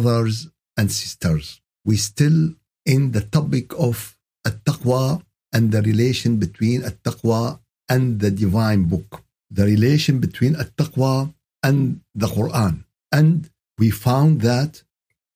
brothers and sisters, we still in the topic of at-taqwa and the relation between at-taqwa and the divine book, the relation between at-taqwa and the Quran. And we found that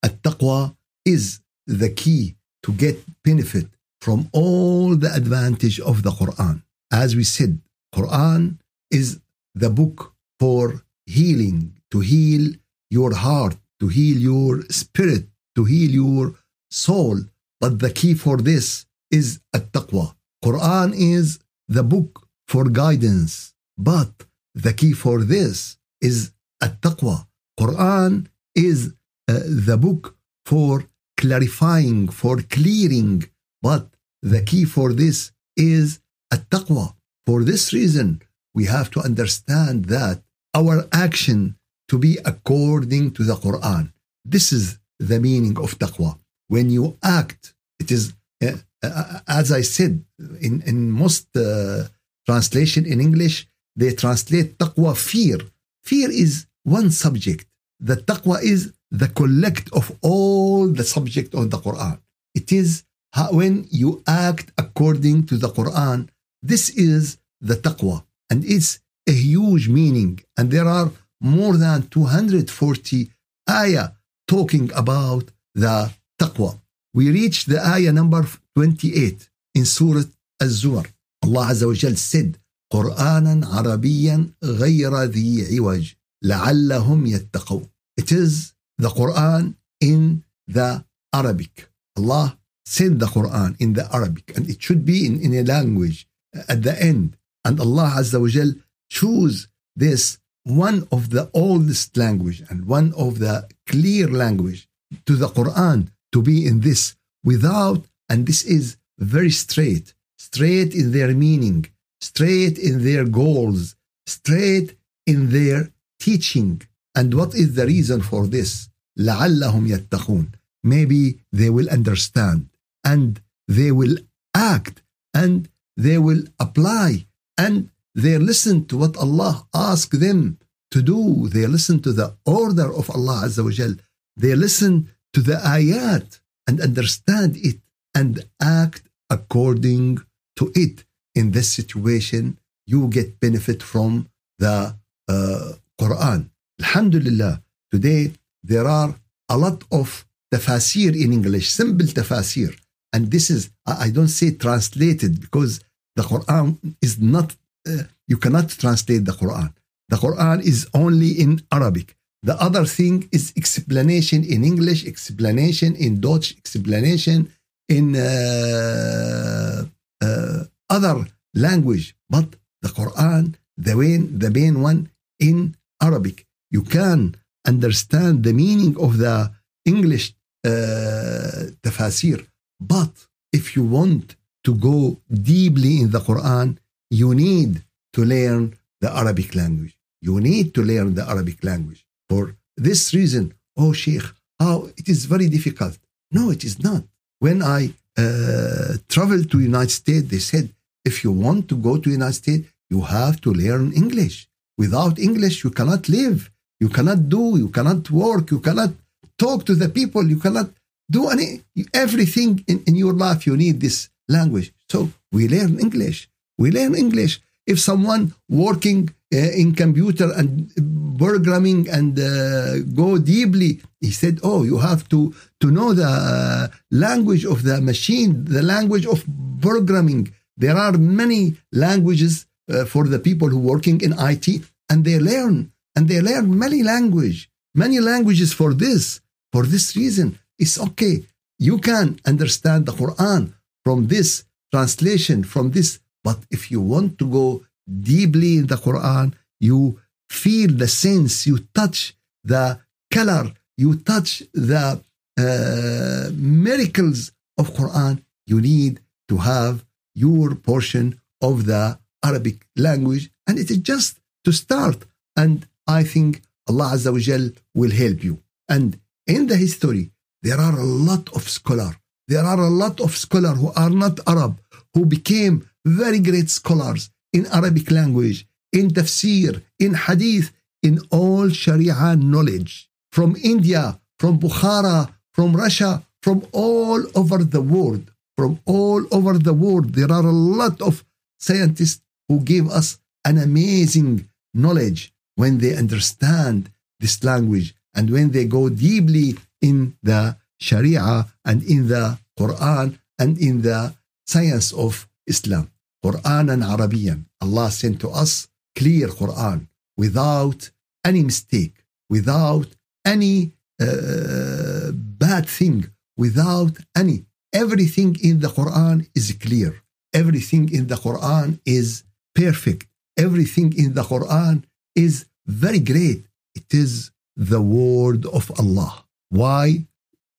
at-taqwa is the key to get benefit from all the advantage of the Quran. As we said, Quran is the book for healing, to heal your heart, to heal your spirit, to heal your soul. But the key for this is at-taqwa. Quran is the book for guidance, but the key for this is at-taqwa. Quran is uh, the book for clarifying, for clearing, but the key for this is at-taqwa. For this reason, we have to understand that our action to be according to the Quran. This is the meaning of taqwa. When you act, it is, uh, uh, as I said, in, in most uh, translation in English, they translate taqwa fear. Fear is one subject. The taqwa is the collect of all the subject of the Quran. It is when you act according to the Quran, this is the taqwa. And it's a huge meaning. And there are more than 240 ayah talking about the taqwa. We reach the ayah number 28 in Surah Az-Zumar. Allah Azza wa Jal said, قرآنا عربيا غير ذي عوج لعلهم يتقون. It is the Quran in the Arabic. Allah sent the Quran in the Arabic and it should be in, in a language at the end. And Allah Azza wa Jal choose this one of the oldest language and one of the clear language to the Quran to be in this without, and this is very straight, straight in their meaning, straight in their goals, straight in their teaching. And what is the reason for this? لعلهم يتقون. Maybe they will understand and they will act and they will apply and they listen to what Allah asked them to do. They listen to the order of Allah Azza wa Jal. They listen to the ayat and understand it and act according to it. In this situation, you get benefit from the uh, Quran. Alhamdulillah, today there are a lot of tafasir in English, simple tafasir. And this is, I don't say translated because the Quran is not you cannot translate the Quran. The Quran is only in Arabic. The other thing is explanation in English, explanation in Dutch, explanation in uh, uh, other language. But the Quran, the main, the main one in Arabic. You can understand the meaning of the English uh, tafasir. But if you want to go deeply in the Quran, you need to learn the Arabic language. You need to learn the Arabic language. For this reason, oh Sheikh, how it is very difficult. No, it is not. When I uh, traveled to United States, they said, if you want to go to United States, you have to learn English. Without English, you cannot live. You cannot do, you cannot work, you cannot talk to the people, you cannot do any everything in, in your life. You need this language. So we learn English. We learn English. If someone working uh, in computer and programming and uh, go deeply, he said, "Oh, you have to to know the uh, language of the machine, the language of programming." There are many languages uh, for the people who working in IT, and they learn and they learn many language, many languages for this. For this reason, it's okay. You can understand the Quran from this translation, from this but if you want to go deeply in the Quran, you feel the sense, you touch the color, you touch the uh, miracles of Quran, you need to have your portion of the Arabic language. And it is just to start. And I think Allah Azza wa Jal will help you. And in the history, there are a lot of scholars. There are a lot of scholars who are not Arab, who became very great scholars in Arabic language, in tafsir, in hadith, in all Sharia knowledge. From India, from Bukhara, from Russia, from all over the world. From all over the world, there are a lot of scientists who give us an amazing knowledge when they understand this language and when they go deeply in the Sharia and in the Quran and in the science of Islam. Quran and Arabian. Allah sent to us clear Quran without any mistake, without any uh, bad thing, without any. Everything in the Quran is clear. Everything in the Quran is perfect. Everything in the Quran is very great. It is the word of Allah. Why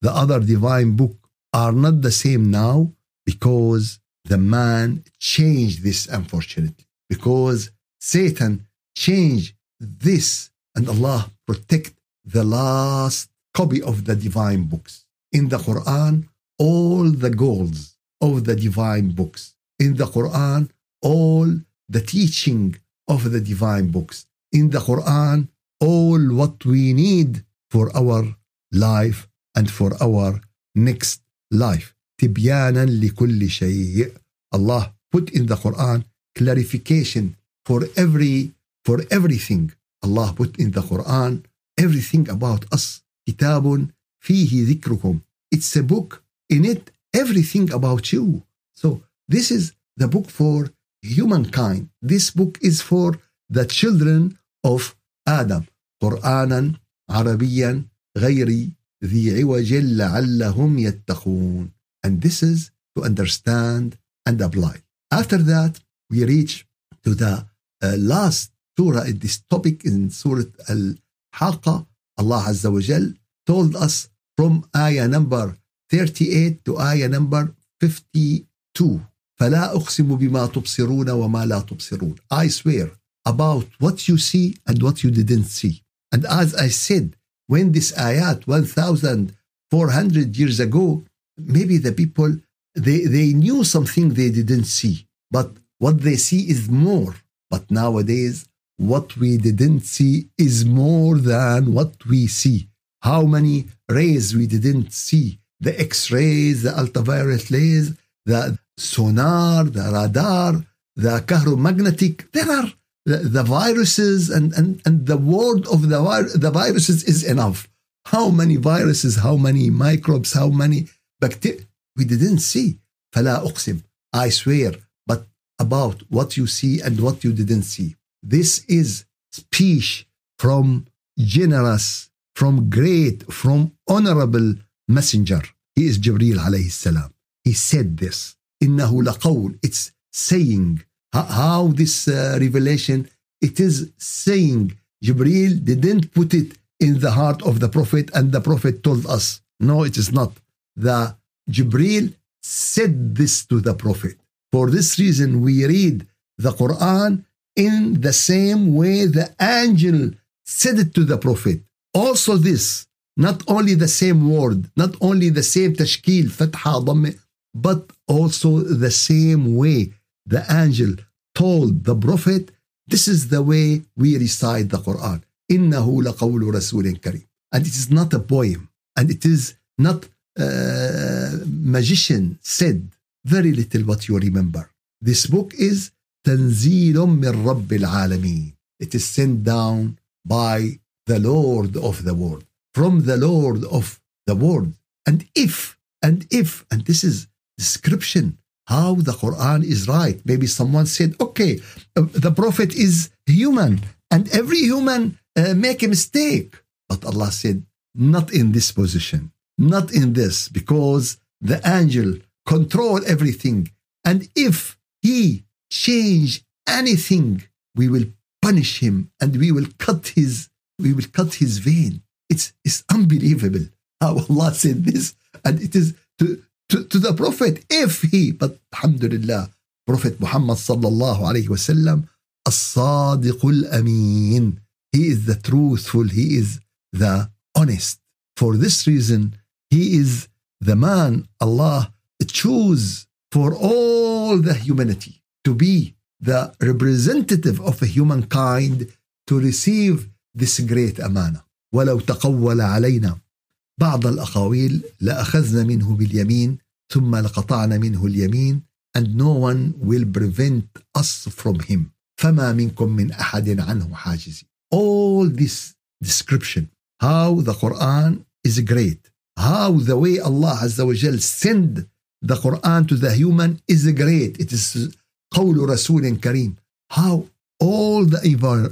the other divine book are not the same now? Because the man changed this, unfortunately. Because Satan changed this, and Allah protect the last copy of the divine books. In the Quran, all the goals of the divine books. In the Quran, all the teaching of the divine books. In the Quran, all what we need for our life and for our next life. تبيانا لكل شيء. Allah put in the Quran clarification for every for everything. Allah put in the Quran everything about us. كتاب فيه ذكركم. It's a book in it everything about you. So this is the book for humankind. This book is for the children of آدم قرآنا عربيا غير ذي عوج لعلهم يتقون and this is to understand and apply after that we reach to the uh, last surah in this topic in surah al-Haqqa Allah Azza wa Jal told us from ayah number 38 to ayah number 52 فلا أقسم بما تبصرون وما لا تبصرون I swear about what you see and what you didn't see. And as I said, when this ayat 1400 years ago, maybe the people they, they knew something they didn't see, but what they see is more. But nowadays, what we didn't see is more than what we see. How many rays we didn't see? The X rays, the ultraviolet rays, the sonar, the radar, the caromagnetic. There are the, the viruses and, and, and the word of the, the viruses is enough. How many viruses, how many microbes, how many bacteria? We didn't see. فلا أقسم. I swear. But about what you see and what you didn't see. This is speech from generous, from great, from honorable messenger. He is Jibreel alayhi salam. He said this. إنه لقول. It's saying how this uh, revelation it is saying Jibril didn't put it in the heart of the prophet and the prophet told us no it is not the Jibril said this to the prophet for this reason we read the Quran in the same way the angel said it to the prophet also this not only the same word not only the same tashkil fatha but also the same way the angel told the Prophet, this is the way we recite the Quran. إنه لقول رسول كريم. And it is not a poem. And it is not a magician said. Very little what you remember. This book is تنزيل من رب العالمين. It is sent down by the Lord of the world. From the Lord of the world. And if, and if, and this is description how the Quran is right. Maybe someone said, okay, uh, the Prophet is human and every human uh, make a mistake. But Allah said, not in this position, not in this, because the angel control everything. And if he change anything, we will punish him and we will cut his we will cut his vein. It's it's unbelievable how Allah said this, and it is to to, to the Prophet if he. But Alhamdulillah, Prophet Muhammad sallallahu alaihi wasallam, as-sadiqul amin. He is the truthful. He is the honest. For this reason, he is the man Allah choose for all the humanity to be the representative of humankind to receive this great amana. ولو تقول علينا بعض الأقاويل لأخذنا منه باليمين ثم لقطعنا منه اليمين and no one will prevent us from him فما منكم من أحد عنه حاجز all this description how the Quran is great how the way Allah Azza wa Jal send the Quran to the human is great it is قول رسول كريم how all the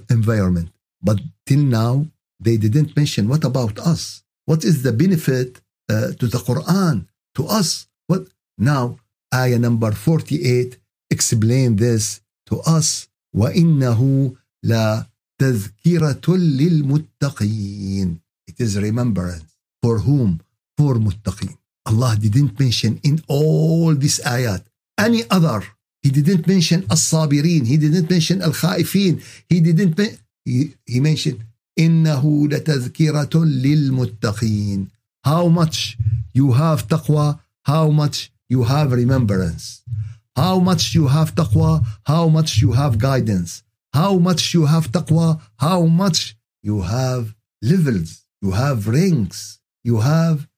environment but till now they didn't mention what about us what is the benefit uh, to the Quran to us what now ayah number 48 explain this to us وإنه لا تذكرة للمتقين it is remembrance for whom For متقين Allah didn't mention in all these ayat any other he didn't mention الصابرين he didn't mention الخائفين he didn't he, he mentioned إنه لتذكرة للمتقين how much you have taqwa how much you have remembrance how much you have taqwa how much you have guidance how much you have taqwa how much you have levels you have ranks you have uh,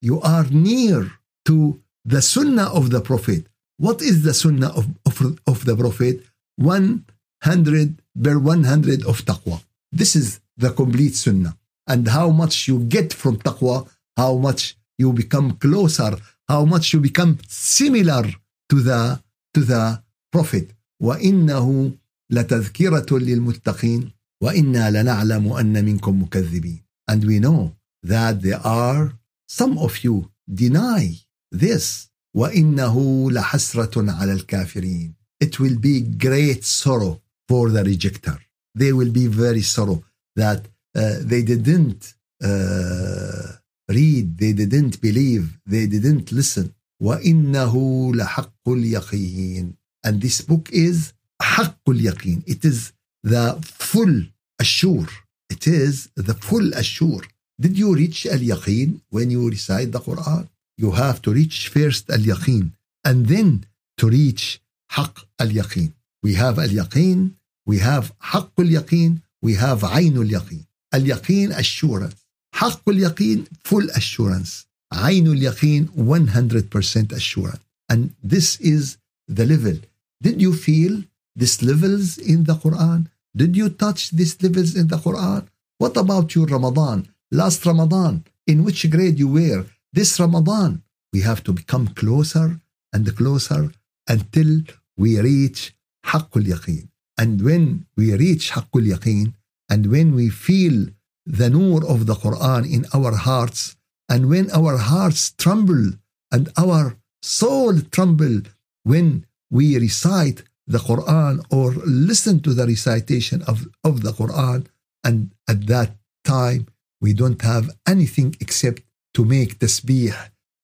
you are near to the sunnah of the prophet what is the sunnah of, of, of the prophet 100 per 100 of taqwa this is the complete sunnah. And how much you get from taqwa, how much you become closer, how much you become similar to the to the Prophet. وإنه لتذكرة للمتقين وإنا لنعلم أن منكم مكذبين. And we know that there are some of you deny this. وإنه لحسرة على الكافرين. It will be great sorrow for the rejecter. they will be very sorrow that uh, they didn't uh, read, they didn't believe, they didn't listen. وإنه لحق اليقين. And this book is حق اليقين. It is the full assure. It is the full assure. Did you reach al yaqeen when you recite the Quran? You have to reach first al yaqeen and then to reach haq al yaqeen. We have al yaqeen, we have haq al yaqeen, we have ayn al yaqeen. Al yaqeen assurance. Haq al yaqeen full assurance. Ayn al yaqeen 100% assurance. And this is the level. Did you feel these levels in the Quran? Did you touch these levels in the Quran? What about your Ramadan? last Ramadan in which grade you were this Ramadan we have to become closer and closer until we reach حق اليقين and when we reach Haqqul Yaqeen, and when we feel the nur of the Quran in our hearts, and when our hearts tremble and our soul tremble when we recite the Quran or listen to the recitation of, of the Quran, and at that time we don't have anything except to make tasbih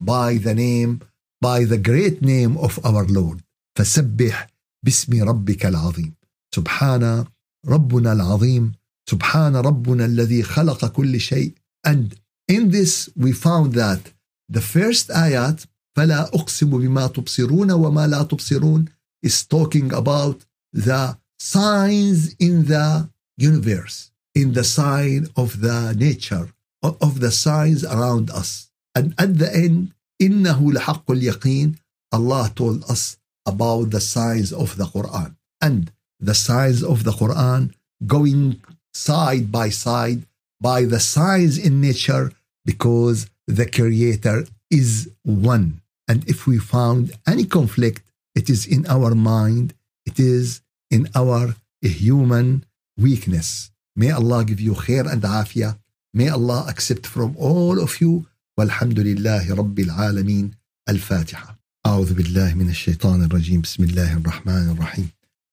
by the name, by the great name of our Lord. فسبح باسم ربك العظيم. سبحان ربنا العظيم سبحان ربنا الذي خلق كل شيء and in this we found that the first ayat فلا أقسم بما تبصرون وما لا تبصرون is talking about the signs in the universe in the sign of the nature of the signs around us and at the end إنه لحق اليقين Allah told us about the signs of the Quran and the signs of the Quran going side by side by the signs in nature because the creator is one and if we found any conflict it is in our mind it is in our human weakness May allah give you khair and afia may allah accept from all of you. والحمد لله رب العالمين الفاتحة أعوذ بالله من الشيطان الرجيم بسم الله الرحمن الرحيم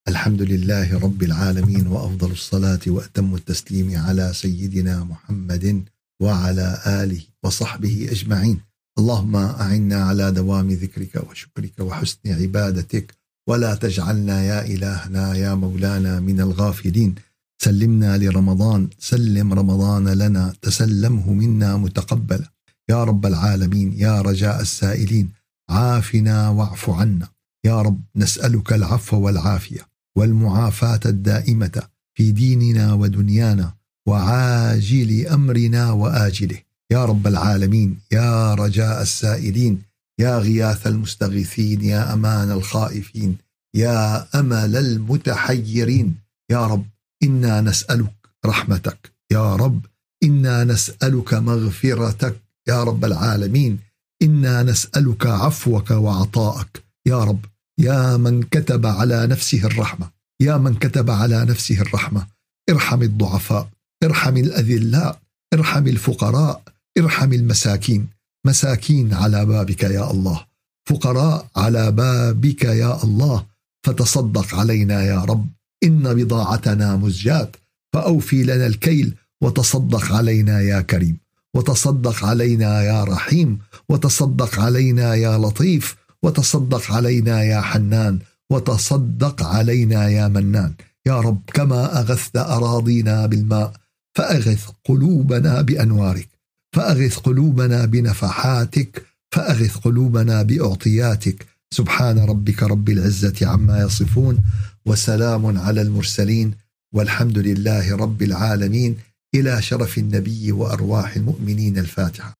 الحمد لله رب العالمين وافضل الصلاه واتم التسليم على سيدنا محمد وعلى اله وصحبه اجمعين. اللهم اعنا على دوام ذكرك وشكرك وحسن عبادتك ولا تجعلنا يا الهنا يا مولانا من الغافلين. سلمنا لرمضان سلم رمضان لنا تسلمه منا متقبلا. يا رب العالمين يا رجاء السائلين عافنا واعف عنا. يا رب نسألك العفو والعافية والمعافاة الدائمة في ديننا ودنيانا وعاجل أمرنا وآجله. يا رب العالمين يا رجاء السائلين يا غياث المستغيثين يا أمان الخائفين يا أمل المتحيرين. يا رب إنا نسألك رحمتك. يا رب إنا نسألك مغفرتك. يا رب العالمين إنا نسألك عفوك وعطاءك. يا رب يا من كتب على نفسه الرحمة. يا من كتب على نفسه الرحمة. ارحم الضعفاء ارحم الأذلاء ارحم الفقراء ارحم المساكين. مساكين على بابك يا الله. فقراء على بابك يا الله. فتصدق علينا يا رب. إن بضاعتنا مزجات فأوفي لنا الكيل وتصدق علينا يا كريم. وتصدق علينا يا رحيم. وتصدق علينا يا لطيف. وتصدق علينا يا حنان. وتصدق علينا يا منان. يا رب كما اغثت أراضينا بالماء فأغث قلوبنا بأنوارك. فأغث قلوبنا بنفحاتك. فأغث قلوبنا بأعطياتك. سبحان ربك رب العزة عما يصفون وسلام على المرسلين والحمد لله رب العالمين إلى شرف النبي وأرواح المؤمنين الفاتحة.